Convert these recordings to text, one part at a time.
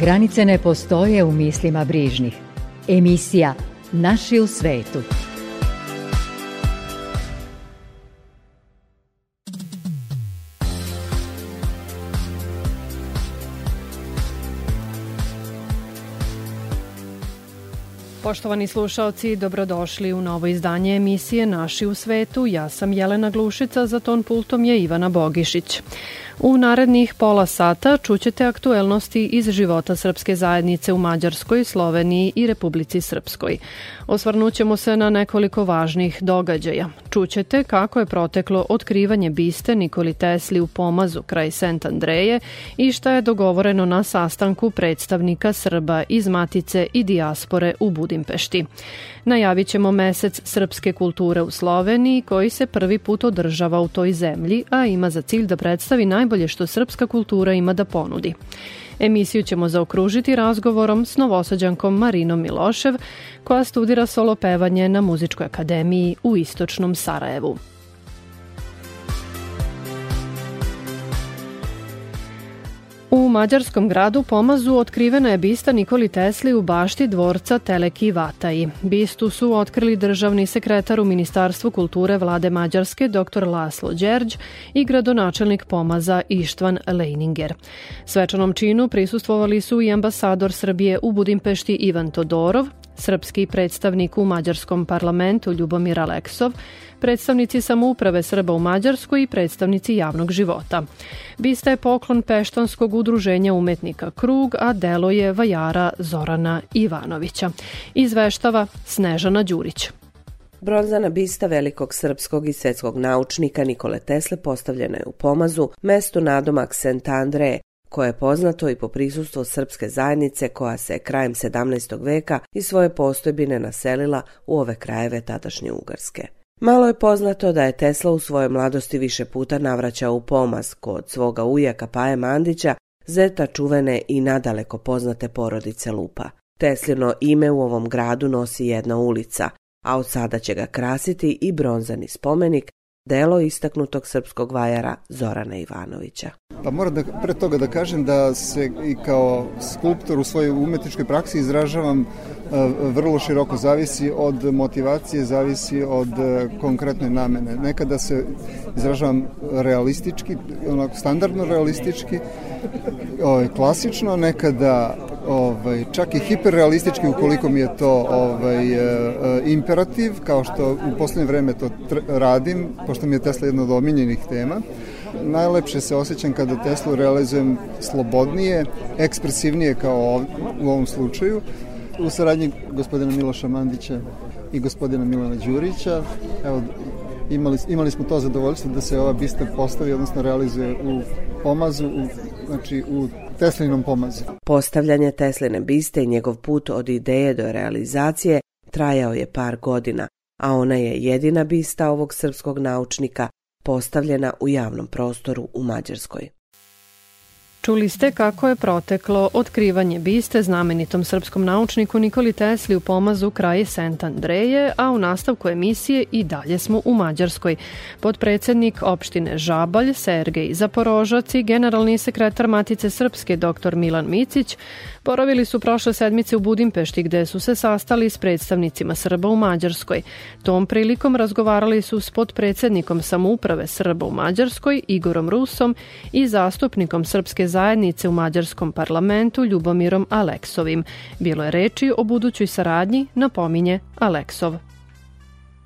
Granice ne postoje u mislima brižnih. Emisija Naši u svetu. Poštovani slušaoci, dobrodošli u novo izdanje emisije Naši u svetu. Ja sam Jelena Glušica, za ton pultom je Ivana Bogišić. U narednih pola sata čućete aktuelnosti iz života srpske zajednice u Mađarskoj, Sloveniji i Republici Srpskoj. Osvrnućemo se na nekoliko važnih događaja. Čućete kako je proteklo otkrivanje biste Nikoli Tesli u Pomazu kraj Sent Andreje i šta je dogovoreno na sastanku predstavnika Srba iz Matice i dijaspore u Budimpešti. Najavit ćemo mesec srpske kulture u Sloveniji koji se prvi put održava u toj zemlji, a ima za cilj da predstavi najbolje što srpska kultura ima da ponudi. Emisiju ćemo zaokružiti razgovorom s novosađankom Marinom Milošev, koja studira solo pevanje na Muzičkoj akademiji u Istočnom Sarajevu. U mađarskom gradu Pomazu otkrivena je bista Nikoli Tesli u bašti dvorca Teleki Vataji. Bistu su otkrili državni sekretar u Ministarstvu kulture vlade Mađarske dr. Laslo Đerđ i gradonačelnik Pomaza Ištvan Leininger. Svečanom činu prisustvovali su i ambasador Srbije u Budimpešti Ivan Todorov, srpski predstavnik u mađarskom parlamentu Ljubomir Aleksov, predstavnici samouprave Srba u Mađarskoj i predstavnici javnog života. Bista je poklon Peštanskog udruženja umetnika Krug, a delo je vajara Zorana Ivanovića. Izveštava Snežana Đurić. Bronzana bista velikog srpskog i svetskog naučnika Nikole Tesle postavljena je u Pomazu, mestu nadomak Sent Andre, koje je poznato i po prisustvu srpske zajednice koja se krajem 17. veka i svoje postojbine naselila u ove krajeve tadašnje Ugarske. Malo je poznato da je Tesla u svojoj mladosti više puta navraćao u pomaz kod svoga ujaka Paje Mandića, zeta čuvene i nadaleko poznate porodice Lupa. Teslino ime u ovom gradu nosi jedna ulica, a od sada će ga krasiti i bronzani spomenik delo istaknutog srpskog vajara Zorana Ivanovića. Pa moram da, pre toga da kažem da se i kao skulptor u svojoj umetničkoj praksi izražavam uh, vrlo široko, zavisi od motivacije, zavisi od uh, konkretne namene. Nekada se izražavam realistički, onako standardno realistički, ovaj, klasično, nekada ovaj, čak i hiperrealistički ukoliko mi je to ovaj, e, e, imperativ, kao što u poslednje vreme to radim, pošto mi je Tesla jedna od omiljenih tema. Najlepše se osjećam kada Teslu realizujem slobodnije, ekspresivnije kao u ovom slučaju, u saradnji gospodina Miloša Mandića i gospodina Milana Đurića. Evo, imali, imali smo to zadovoljstvo da se ova bista postavi, odnosno realizuje u pomazu, u, znači u Teslinom pomazu. Postavljanje Tesline biste i njegov put od ideje do realizacije trajao je par godina, a ona je jedina bista ovog srpskog naučnika postavljena u javnom prostoru u Mađarskoj. Čuli ste kako je proteklo otkrivanje biste znamenitom srpskom naučniku Nikoli Tesli u pomazu kraje Sent Andreje, a u nastavku emisije i dalje smo u Mađarskoj. Podpredsednik opštine Žabalj, Sergej Zaporožac i generalni sekretar Matice Srpske dr. Milan Micić Boravili su prošle sedmice u Budimpešti gde su se sastali s predstavnicima Srba u Mađarskoj. Tom prilikom razgovarali su s podpredsednikom samouprave Srba u Mađarskoj Igorom Rusom i zastupnikom Srpske zajednice u Mađarskom parlamentu Ljubomirom Aleksovim. Bilo je reči o budućoj saradnji, napominje Aleksov.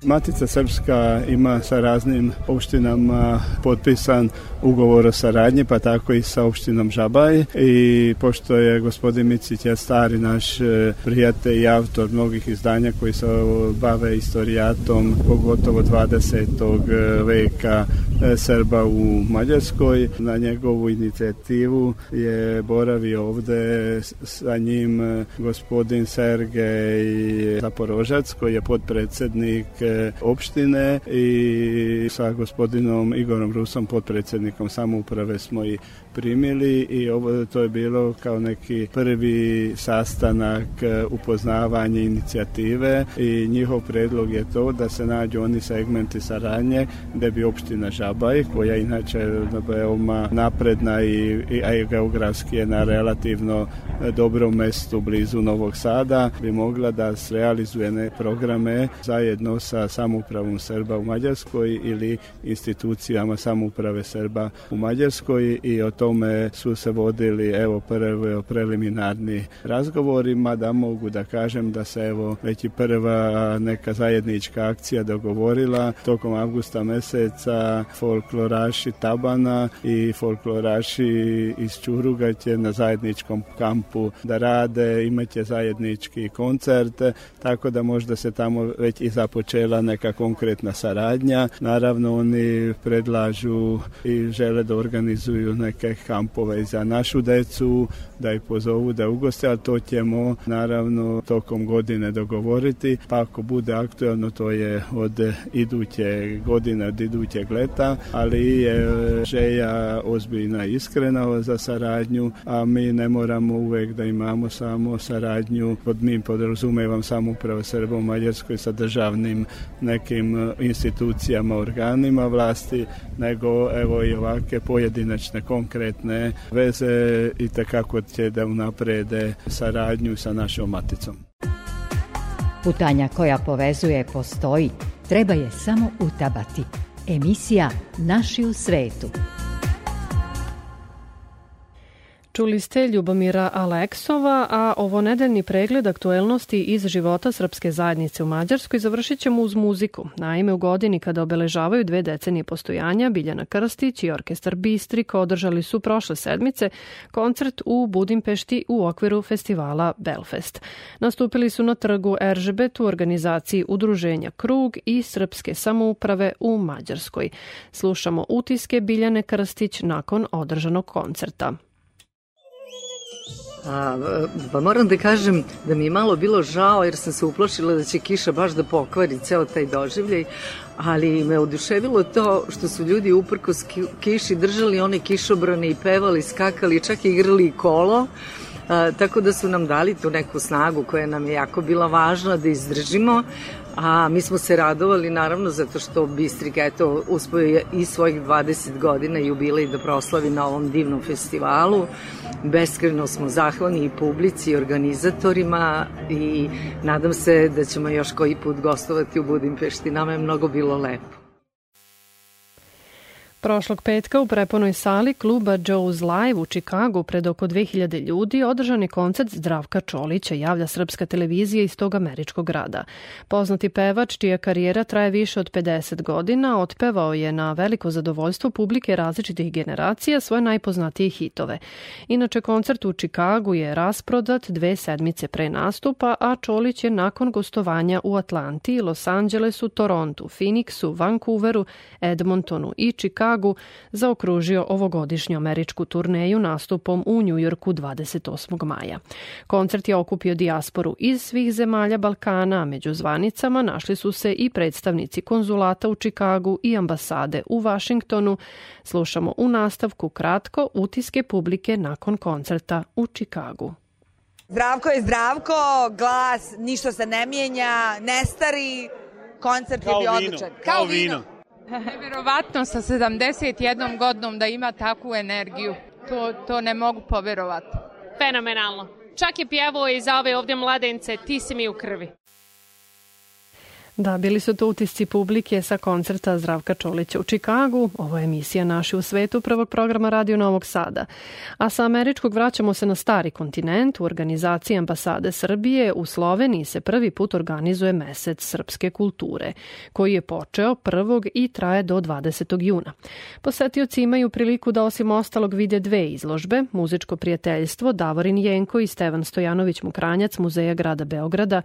Matica Srpska ima sa raznim opštinama potpisan ugovor o saradnji, pa tako i sa opštinom Žabaj i pošto je gospodin Micić je stari naš e, prijatelj i autor mnogih izdanja koji se bave istorijatom, pogotovo 20. veka, Srba u Mađarskoj. Na njegovu inicijativu je boravio ovde sa njim gospodin Sergej Zaporožac koji je podpredsednik opštine i sa gospodinom Igorom Rusom podpredsednikom samouprave smo i primili i ovo, to je bilo kao neki prvi sastanak e, upoznavanje inicijative i njihov predlog je to da se nađu oni segmenti saradnje gde bi opština Žabaj, koja inače veoma napredna i, i, a i geografski je na relativno dobrom mestu blizu Novog Sada, bi mogla da se realizuje ne programe zajedno sa samoupravom Srba u Mađarskoj ili institucijama samouprave Srba u Mađarskoj i o tome su se vodili evo prve preliminarni razgovori, mada mogu da kažem da se evo već i prva neka zajednička akcija dogovorila tokom avgusta meseca folkloraši Tabana i folkloraši iz Čuruga će na zajedničkom kampu da rade, imaće zajednički koncert, tako da možda se tamo već i započela neka konkretna saradnja. Naravno oni predlažu i žele da organizuju neke kampove za našu decu, da ih pozovu da ugoste, ali to ćemo naravno tokom godine dogovoriti, pa ako bude aktualno to je od iduće godine, od idućeg leta, ali je želja ozbiljna iskrena za saradnju, a mi ne moramo uvek da imamo samo saradnju, pod mi podrazumevam samo upravo Srba u Mađarskoj sa državnim nekim institucijama, organima vlasti, nego evo i ovake pojedinačne konkretne veze i tekako će da unaprede saradnju sa našom maticom. Putanja koja povezuje postoji, treba je samo utabati. Emisija Naši u svetu. Čuli ste Ljubomira Aleksova, a ovo nedeljni pregled aktuelnosti iz života srpske zajednice u Mađarskoj završit ćemo uz muziku. Naime, u godini kada obeležavaju dve decenije postojanja, Biljana Krstić i orkestar Bistrik održali su prošle sedmice koncert u Budimpešti u okviru festivala Belfest. Nastupili su na trgu Eržebet u organizaciji Udruženja Krug i Srpske samouprave u Mađarskoj. Slušamo utiske Biljane Krstić nakon održanog koncerta. A, pa moram da kažem da mi je malo bilo žao jer sam se uplašila da će kiša baš da pokvari ceo taj doživljaj, ali me oduševilo to što su ljudi uprkos kiši držali one kišobrane i pevali, skakali, čak i igrali kolo, a, tako da su nam dali tu neku snagu koja nam je jako bila važna da izdržimo, A mi smo se radovali naravno zato što Bistrik eto uspio je i svojih 20 godina jubilej da proslavi na ovom divnom festivalu. Beskreno smo zahvalni i publici i organizatorima i nadam se da ćemo još koji put gostovati u Budimpešti. Nama je mnogo bilo lepo. Prošlog petka u preponoj sali kluba Joe's Live u Čikagu pred oko 2000 ljudi održan je koncert Zdravka Čolića, javlja srpska televizija iz tog američkog grada. Poznati pevač, čija karijera traje više od 50 godina, otpevao je na veliko zadovoljstvo publike različitih generacija svoje najpoznatije hitove. Inače, koncert u Čikagu je rasprodat dve sedmice pre nastupa, a Čolić je nakon gostovanja u Atlanti, Los Angelesu, Torontu, Phoenixu, Vancouveru, Edmontonu i Čikagu Čikagu zaokružio ovogodišnju američku turneju nastupom u Njujorku 28. maja. Koncert je okupio dijasporu iz svih zemalja Balkana, a među zvanicama našli su se i predstavnici konzulata u Čikagu i ambasade u Vašingtonu. Slušamo u nastavku kratko utiske publike nakon koncerta u Čikagu. Zdravko je zdravko, glas, ništa se ne mijenja, ne stari, koncert kao je bio vino, odličan. Kao vino. Neverovatno sa 71 godinom da ima takvu energiju. To, to ne mogu poverovati. Fenomenalno. Čak je pjevao i za ove ovdje mladence Ti si mi u krvi. Da, bili su to utisci publike sa koncerta Zdravka Čolića u Čikagu. Ovo je emisija Naši u svetu prvog programa Radio Novog Sada. A sa američkog vraćamo se na stari kontinent. U organizaciji ambasade Srbije u Sloveniji se prvi put organizuje mesec srpske kulture, koji je počeo 1. i traje do 20. juna. Posetioci imaju priliku da osim ostalog vide dve izložbe, muzičko prijateljstvo Davorin Jenko i Stevan Stojanović Mukranjac Muzeja grada Beograda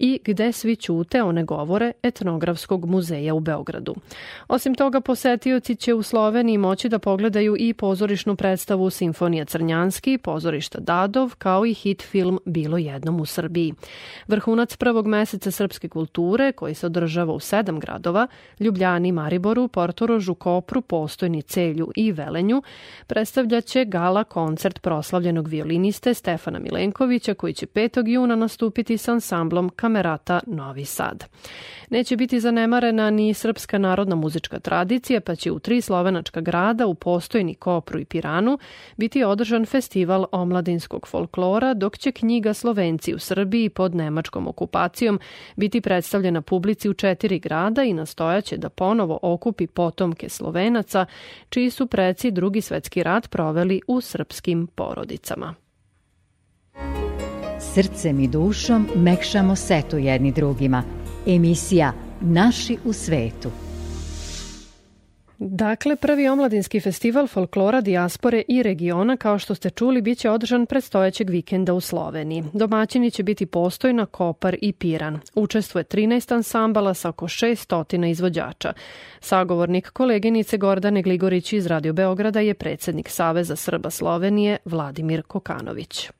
i Gde svi ćute o negovoru govore Etnografskog muzeja u Beogradu. Osim toga, posetioci će u Sloveniji moći da pogledaju i pozorišnu predstavu Simfonija Crnjanski, pozorišta Dadov, kao i hit film Bilo jednom u Srbiji. Vrhunac prvog meseca srpske kulture, koji se održava u sedam gradova, Ljubljani, Mariboru, Portorožu, Kopru, Postojni, Celju i Velenju, predstavljaće gala koncert proslavljenog violiniste Stefana Milenkovića, koji će 5. juna nastupiti sa ansamblom Kamerata Novi Sad. Neće biti zanemarena ni srpska narodna muzička tradicija, pa će u tri slovenačka grada, u Postojni, Kopru i Piranu, biti održan festival omladinskog folklora, dok će knjiga Slovenci u Srbiji pod nemačkom okupacijom biti predstavljena publici u četiri grada i nastojaće da ponovo okupi potomke Slovenaca, čiji su preci drugi svetski rat proveli u srpskim porodicama. Srcem i dušom mekšamo setu jedni drugima. Emisija Naši u svetu. Dakle, prvi omladinski festival folklora, dijaspore i regiona, kao što ste čuli, biće održan predstojećeg vikenda u Sloveniji. Domaćini će biti Postojna, Kopar i Piran. Učestvuje 13 ansambala sa oko 600 izvođača. Sagovornik koleginice Gordane Gligorić iz Radio Beograda je predsednik Saveza Srba Slovenije Vladimir Kokanović.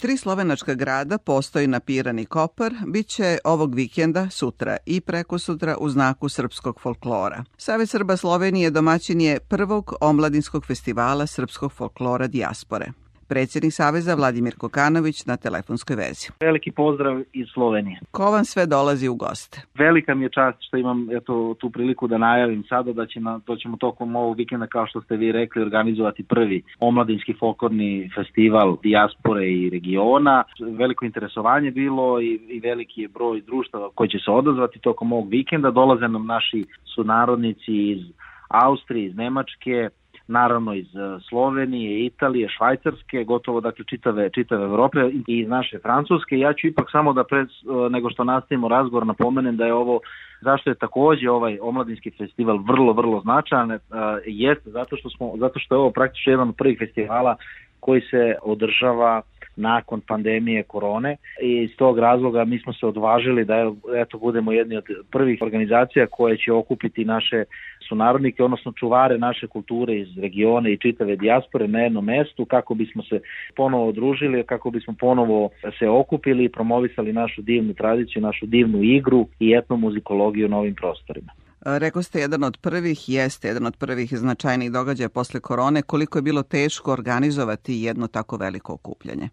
Tri slovenačka grada, postoji na Piran i Kopar, bit će ovog vikenda, sutra i preko sutra u znaku srpskog folklora. Savez Srba Slovenije domaćin je prvog omladinskog festivala srpskog folklora dijaspore predsjednik Saveza Vladimir Kokanović na telefonskoj vezi. Veliki pozdrav iz Slovenije. Ko vam sve dolazi u goste? Velika mi je čast što imam eto, tu priliku da najavim sada da, će na, to ćemo tokom ovog vikenda, kao što ste vi rekli, organizovati prvi omladinski folklorni festival dijaspore i regiona. Veliko interesovanje bilo i, i veliki je broj društava koji će se odazvati tokom ovog vikenda. Dolaze nam naši sunarodnici iz Austrije, iz Nemačke, naravno iz e, Slovenije, Italije, Švajcarske, gotovo dakle čitave, čitave Evrope i iz naše Francuske. Ja ću ipak samo da pred, e, nego što nastavimo razgovor napomenem da je ovo zašto je takođe ovaj omladinski festival vrlo, vrlo značajan, uh, jeste zato što, smo, zato što je ovo praktično jedan od prvih festivala koji se održava nakon pandemije korone i iz tog razloga mi smo se odvažili da eto budemo jedni od prvih organizacija koje će okupiti naše sunarodnike, odnosno čuvare naše kulture iz regiona i čitave dijaspore na jednom mestu kako bismo se ponovo odružili, kako bismo ponovo se okupili i promovisali našu divnu tradiciju, našu divnu igru i etnomuzikologiju na ovim prostorima. Rekao ste jedan od prvih, jeste jedan od prvih značajnih događaja posle korone. Koliko je bilo teško organizovati jedno tako veliko okupljanje?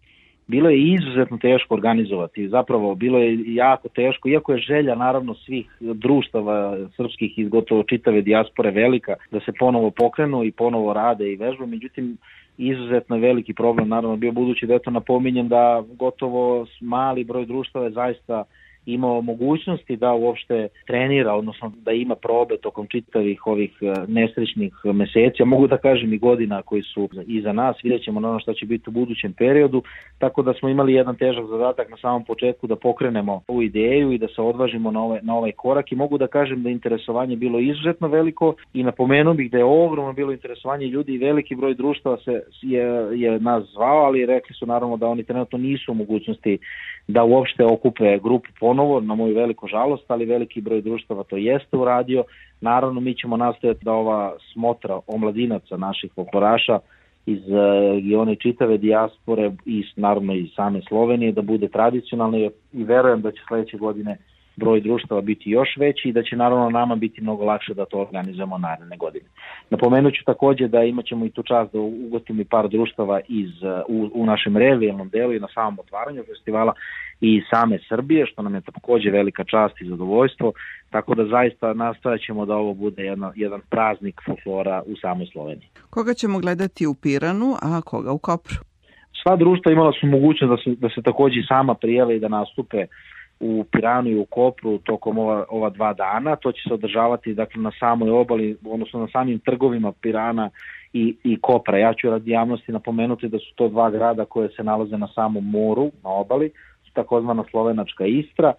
Bilo je izuzetno teško organizovati, zapravo bilo je jako teško, iako je želja naravno svih društava srpskih iz gotovo čitave dijaspore velika da se ponovo pokrenu i ponovo rade i vežbu, međutim izuzetno veliki problem naravno bio budući da eto napominjem da gotovo mali broj društava je zaista imao mogućnosti da uopšte trenira, odnosno da ima probe tokom čitavih ovih e, nesrećnih meseci, a mogu da kažem i godina koji su iza nas, vidjet ćemo na ono što će biti u budućem periodu, tako da smo imali jedan težak zadatak na samom početku da pokrenemo ovu ideju i da se odvažimo na ovaj, na ovaj korak i mogu da kažem da interesovanje bilo izuzetno veliko i napomenuo bih da je ogromno bilo interesovanje ljudi i veliki broj društava se je, je nas zvao, ali rekli su naravno da oni trenutno nisu u mogućnosti da uopšte okupe grupu ponovo, na moju veliku žalost, ali veliki broj društava to jeste uradio. Naravno, mi ćemo nastojati da ova smotra omladinaca naših folkloraša iz e, regione čitave dijaspore i naravno i same Slovenije da bude tradicionalna i verujem da će sledeće godine broj društava biti još veći i da će naravno nama biti mnogo lakše da to organizujemo naredne godine. Napomenut ću takođe da imaćemo i tu čast da ugostimo i par društava iz, u, u našem revijalnom delu i na samom otvaranju festivala i same Srbije, što nam je takođe velika čast i zadovoljstvo, tako da zaista nastavit ćemo da ovo bude jedna, jedan praznik folklora u samoj Sloveniji. Koga ćemo gledati u Piranu, a koga u Kopru? Sva društva imala su mogućnost da se, da se takođe sama prijave i da nastupe u Piranu i u Kopru tokom ova, ova dva dana. To će se održavati dakle, na samoj obali, odnosno na samim trgovima Pirana i, i Kopra. Ja ću radi javnosti napomenuti da su to dva grada koje se nalaze na samom moru, na obali, takozvana slovenačka Istra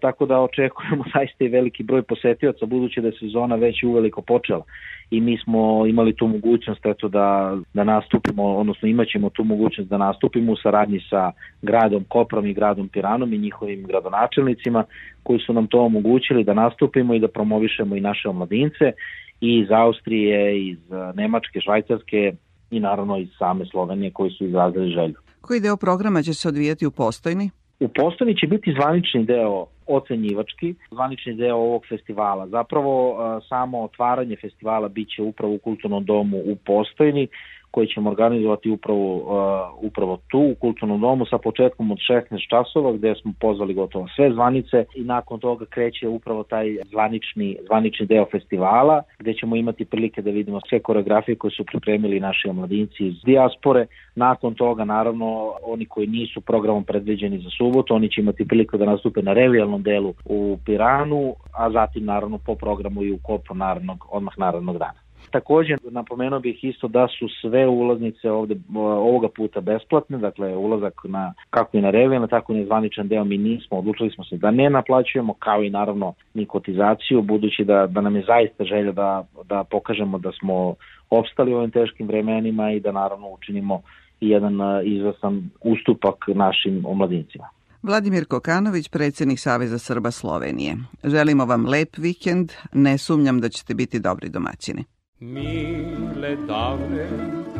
tako da očekujemo zaista i veliki broj posetioca budući da je sezona već uveliko počela i mi smo imali tu mogućnost eto da, da nastupimo, odnosno imaćemo tu mogućnost da nastupimo u saradnji sa gradom Koprom i gradom Piranom i njihovim gradonačelnicima koji su nam to omogućili da nastupimo i da promovišemo i naše omladince i iz Austrije, iz Nemačke, Švajcarske i naravno iz same Slovenije koji su izrazili želju. Koji deo programa će se odvijati u Postojni? U Postojni će biti zvanični deo ocenjivački, zvanični deo ovog festivala. Zapravo samo otvaranje festivala biće upravo u kulturnom domu u Postojni, koji ćemo organizovati upravo, uh, upravo tu u Kulturnom domu sa početkom od 16 časova gde smo pozvali gotovo sve zvanice i nakon toga kreće upravo taj zvanični, zvanični deo festivala gde ćemo imati prilike da vidimo sve koreografije koje su pripremili naši omladinci iz dijaspore. Nakon toga naravno oni koji nisu programom predviđeni za subotu, oni će imati priliku da nastupe na revijalnom delu u Piranu, a zatim naravno po programu i u Kopu narodnog, odmah narodnog dana. Takođe, napomenuo bih isto da su sve ulaznice ovde ovoga puta besplatne, dakle ulazak na kako i na revijena, tako i na zvaničan deo mi nismo, odlučili smo se da ne naplaćujemo, kao i naravno ni kotizaciju, budući da, da nam je zaista želja da, da pokažemo da smo opstali u ovim teškim vremenima i da naravno učinimo jedan izvestan ustupak našim omladincima. Vladimir Kokanović, predsjednik Saveza Srba Slovenije. Želimo vam lep vikend, ne sumnjam da ćete biti dobri domaćini. Mile davne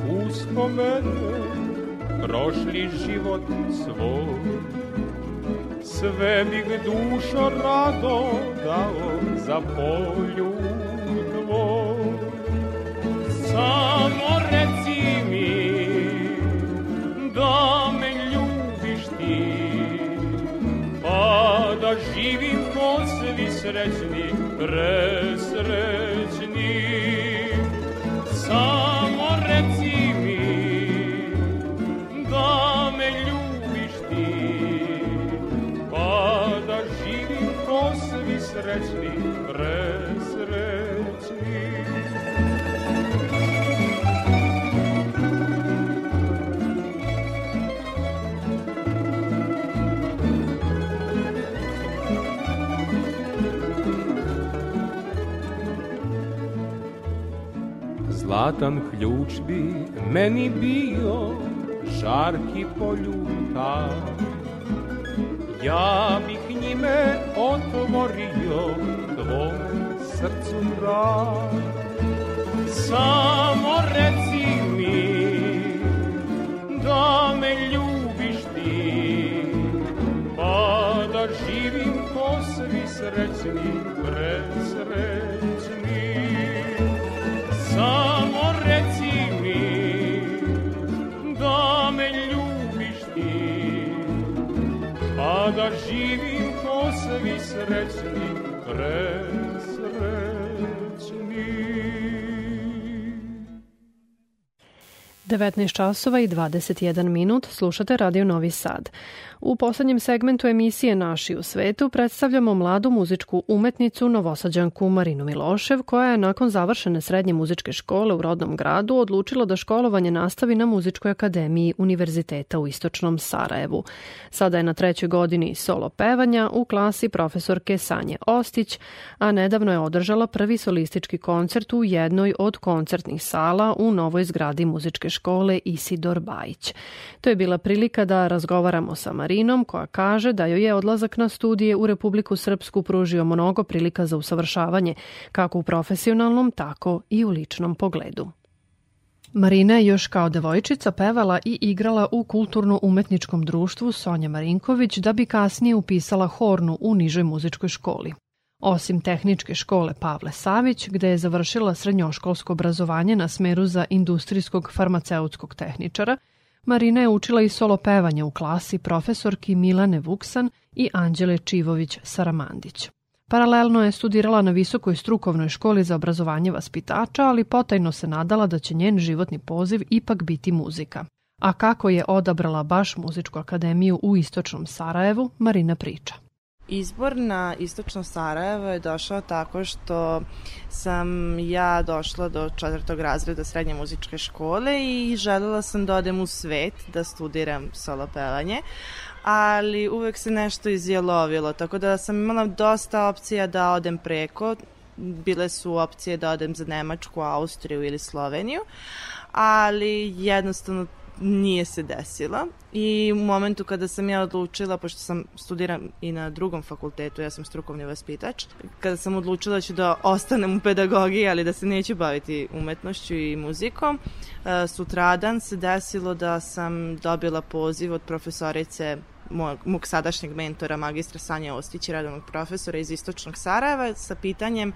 uspomene Prošli život svoj. Sve bih dušo rado dao za polju tvoj. Samo reci mi da me ljubiš ti Pa da živim ko svi srećni, presrećni svi srećni presrećni Zlatan ključ bi meni bio žarki poljuta Ja njime otvorio tvom srcu vrat Samo reci mi da me ljubiš ti Pa da živim ko svi srećni, presrećni. Samo reci mi da me ljubiš ti Pa da živim svi srećni, presrećni 19 časova i 21 minut slušate Radio Novi Sad. U poslednjem segmentu emisije Naši u svetu predstavljamo mladu muzičku umetnicu novosađanku Marinu Milošev koja je nakon završene srednje muzičke škole u rodnom gradu odlučila da školovanje nastavi na Muzičkoj akademiji Univerziteta u Istočnom Sarajevu. Sada je na trećoj godini solo pevanja u klasi profesorke Sanje Ostić, a nedavno je održala prvi solistički koncert u jednoj od koncertnih sala u novoj zgradi muzičke škole Isidor Bajić. To je bila prilika da razgovaramo sa Marinom koja kaže da joj je odlazak na studije u Republiku Srpsku pružio mnogo prilika za usavršavanje, kako u profesionalnom, tako i u ličnom pogledu. Marina je još kao devojčica pevala i igrala u kulturno-umetničkom društvu Sonja Marinković da bi kasnije upisala hornu u nižoj muzičkoj školi. Osim tehničke škole Pavle Savić, gde je završila srednjoškolsko obrazovanje na smeru za industrijskog farmaceutskog tehničara, Marina je učila i solo pevanje u klasi profesorki Milane Vuksan i Anđele Čivović-Saramandić. Paralelno je studirala na Visokoj strukovnoj školi za obrazovanje vaspitača, ali potajno se nadala da će njen životni poziv ipak biti muzika. A kako je odabrala baš muzičku akademiju u istočnom Sarajevu, Marina priča. Izbor na istočno Sarajevo je došao tako što sam ja došla do četvrtog razreda srednje muzičke škole i želela sam da odem u svet da studiram solo pevanje, ali uvek se nešto izjelovilo, tako da sam imala dosta opcija da odem preko, bile su opcije da odem za Nemačku, Austriju ili Sloveniju, ali jednostavno nije se desila. I u momentu kada sam ja odlučila, pošto sam studiram i na drugom fakultetu, ja sam strukovni vaspitač, kada sam odlučila da ću da ostanem u pedagogiji, ali da se neću baviti umetnošću i muzikom, e, sutradan se desilo da sam dobila poziv od profesorice mog, mog sadašnjeg mentora, magistra Sanja Ostić, radovnog profesora iz Istočnog Sarajeva, sa pitanjem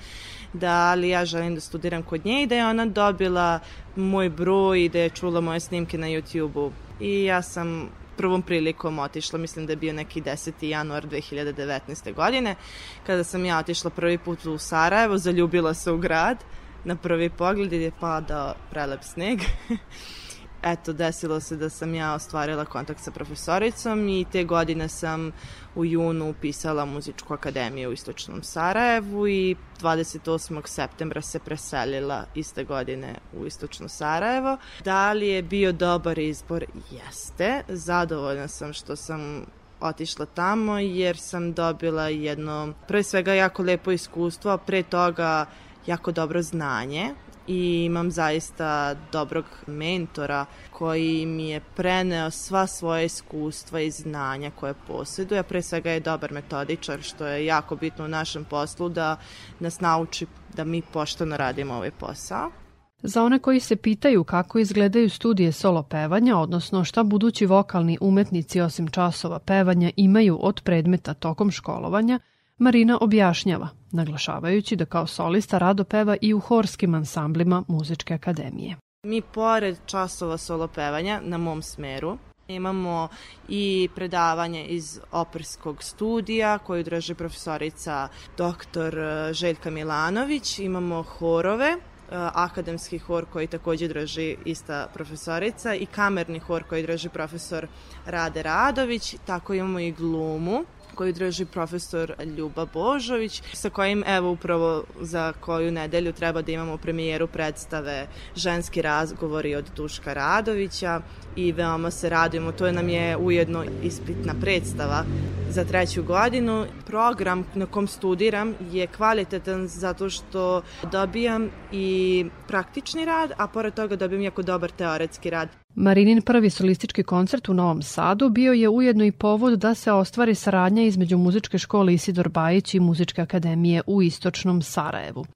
da li ja želim da studiram kod nje i da je ona dobila moj broj i da je čula moje snimke na YouTube-u. I ja sam prvom prilikom otišla, mislim da je bio neki 10. januar 2019. godine, kada sam ja otišla prvi put u Sarajevo, zaljubila se u grad, na prvi pogled je padao prelep sneg. eto, desilo se da sam ja ostvarila kontakt sa profesoricom i te godine sam u junu upisala muzičku akademiju u Istočnom Sarajevu i 28. septembra se preselila iste godine u Istočno Sarajevo. Da li je bio dobar izbor? Jeste. Zadovoljna sam što sam otišla tamo jer sam dobila jedno, pre svega jako lepo iskustvo, a pre toga jako dobro znanje i imam zaista dobrog mentora koji mi je preneo sva svoje iskustva i znanja koje posjeduje, a pre svega je dobar metodičar, što je jako bitno u našem poslu da nas nauči da mi pošteno radimo ovaj posao. Za one koji se pitaju kako izgledaju studije solo pevanja, odnosno šta budući vokalni umetnici osim časova pevanja imaju od predmeta tokom školovanja, Marina objašnjava, naglašavajući da kao solista rado peva i u horskim ansamblima Muzičke akademije. Mi pored časova solo pevanja na mom smeru Imamo i predavanje iz operskog studija koju drži profesorica dr. Željka Milanović. Imamo horove, e, akademski hor koji takođe drži ista profesorica i kamerni hor koji drži profesor Rade Radović. Tako imamo i glumu koju drži profesor Ljuba Božović, sa kojim evo upravo za koju nedelju treba da imamo premijeru predstave Ženski razgovori od Duška Radovića i veoma se radujemo. To je nam je ujedno ispitna predstava za treću godinu. Program na kom studiram je kvalitetan zato što dobijam i praktični rad, a pored toga dobijam jako dobar teoretski rad. Marinin prvi solistički koncert u Novom Sadu bio je ujedno i povod da se ostvari saradnja između muzičke škole Isidor Bajić i Muzičke akademije u istočnom Sarajevu.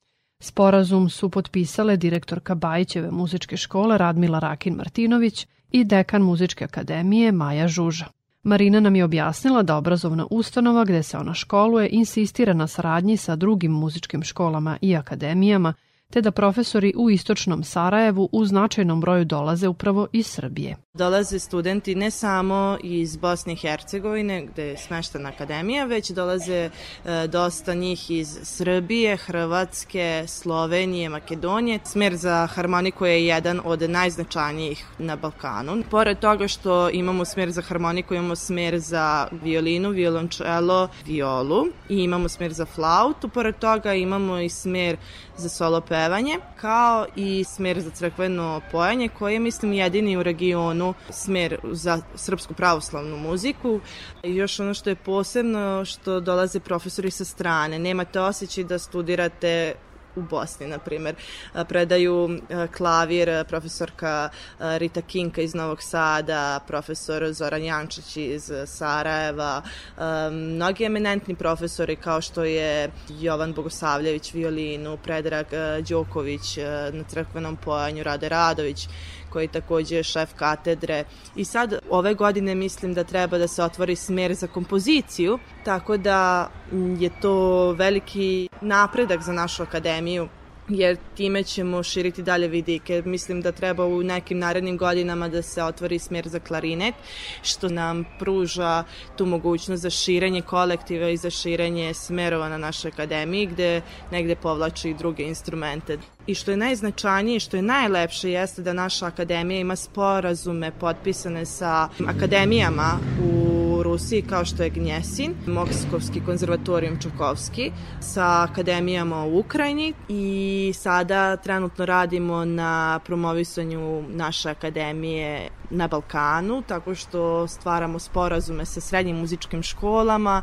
Sporazum su potpisale direktorka Bajićeve muzičke škole Radmila Rakin Martinović i dekan Muzičke akademije Maja Žuža. Marina nam je objasnila da obrazovna ustanova gde se ona školuje insistira na saradnji sa drugim muzičkim školama i akademijama te da profesori u istočnom Sarajevu u značajnom broju dolaze upravo iz Srbije. Dolaze studenti ne samo iz Bosne i Hercegovine, gde je smeštena akademija, već dolaze e, dosta njih iz Srbije, Hrvatske, Slovenije, Makedonije. Smer za harmoniku je jedan od najznačajnijih na Balkanu. Pored toga što imamo smer za harmoniku, imamo smer za violinu, violončelo, violu i imamo smer za flautu. Pored toga imamo i smer za solo pevanje, kao i smer za crkveno pojanje, koji je, mislim, jedini u regionu smer za srpsku pravoslavnu muziku. I još ono što je posebno, što dolaze profesori sa strane. Nemate osjećaj da studirate u Bosni, na primer. Predaju klavir profesorka Rita Kinka iz Novog Sada, profesor Zoran Jančić iz Sarajeva, mnogi eminentni profesori kao što je Jovan Bogosavljević violinu, Predrag Đoković na crkvenom pojanju, Rade Radović, koji je takođe šef katedre. I sad ove godine mislim da treba da se otvori smer za kompoziciju, tako da je to veliki napredak za našu akademiju jer time ćemo širiti dalje vidike. Mislim da treba u nekim narednim godinama da se otvori smjer za klarinet, što nam pruža tu mogućnost za širenje kolektiva i za širenje smerova na našoj akademiji, gde negde povlači i druge instrumente. I što je najznačajnije, što je najlepše, jeste da naša akademija ima sporazume potpisane sa akademijama u Rusiji kao što je Gnjesin, Moskovski konzervatorijum Čukovski sa akademijama u Ukrajini i sada trenutno radimo na promovisanju naše akademije na Balkanu, tako što stvaramo sporazume sa srednjim muzičkim školama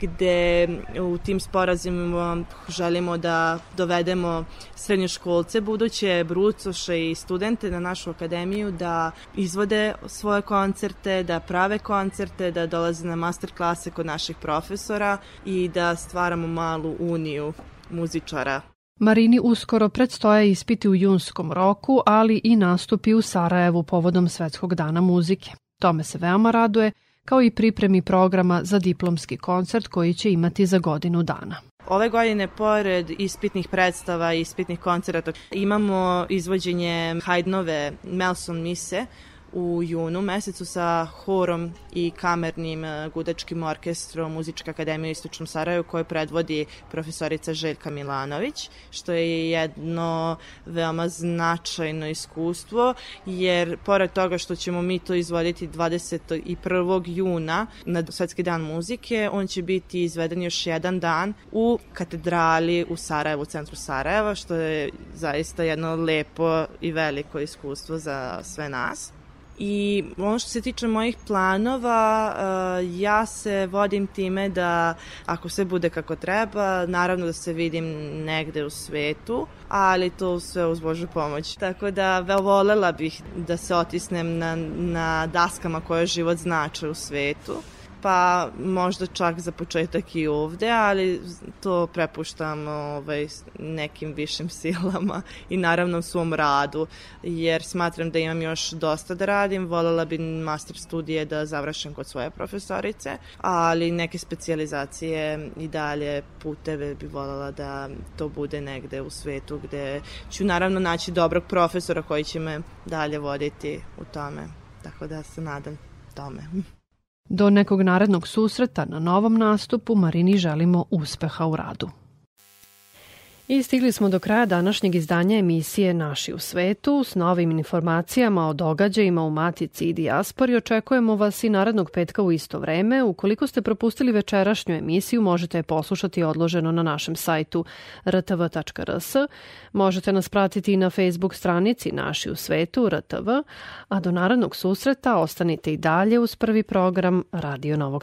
gde u tim sporazumima želimo da dovedemo srednjoškolce, buduće brucoše i studente na našu akademiju da izvode svoje koncerte, da prave koncerte, da dolaze na master klase kod naših profesora i da stvaramo malu uniju muzičara Marini uskoro predstoje ispiti u junskom roku, ali i nastupi u Sarajevu povodom Svetskog dana muzike. Tome se veoma raduje, kao i pripremi programa za diplomski koncert koji će imati za godinu dana. Ove godine, pored ispitnih predstava i ispitnih koncerata, imamo izvođenje Haydnove Melson Mise, u junu mesecu sa horom i kamernim e, gudačkim orkestrom Muzičke akademije u Istočnom Sarajevu koje predvodi profesorica Željka Milanović, što je jedno veoma značajno iskustvo, jer pored toga što ćemo mi to izvoditi 21. juna na Svetski dan muzike, on će biti izveden još jedan dan u katedrali u Sarajevu, u centru Sarajeva, što je zaista jedno lepo i veliko iskustvo za sve nas. I ono što se tiče mojih planova, uh, ja se vodim time da ako sve bude kako treba, naravno da se vidim negde u svetu, ali to sve uz Božu pomoć. Tako da volela bih da se otisnem na, na daskama koje život znače u svetu pa možda čak za početak i ovde, ali to prepuštam ovaj, nekim višim silama i naravno svom radu, jer smatram da imam još dosta da radim, volela bi master studije da završim kod svoje profesorice, ali neke specializacije i dalje puteve bi volela da to bude negde u svetu gde ću naravno naći dobrog profesora koji će me dalje voditi u tome. Tako da se nadam tome. Do nekog narednog susreta na novom nastupu Marini želimo uspeha u radu. I stigli smo do kraja današnjeg izdanja emisije Naši u svetu. S novim informacijama o događajima u Matici i Dijaspori očekujemo vas i narednog petka u isto vreme. Ukoliko ste propustili večerašnju emisiju, možete je poslušati odloženo na našem sajtu rtv.rs. Možete nas pratiti i na Facebook stranici Naši u svetu rtv, a do narednog susreta ostanite i dalje uz prvi program Radio Novog Sada.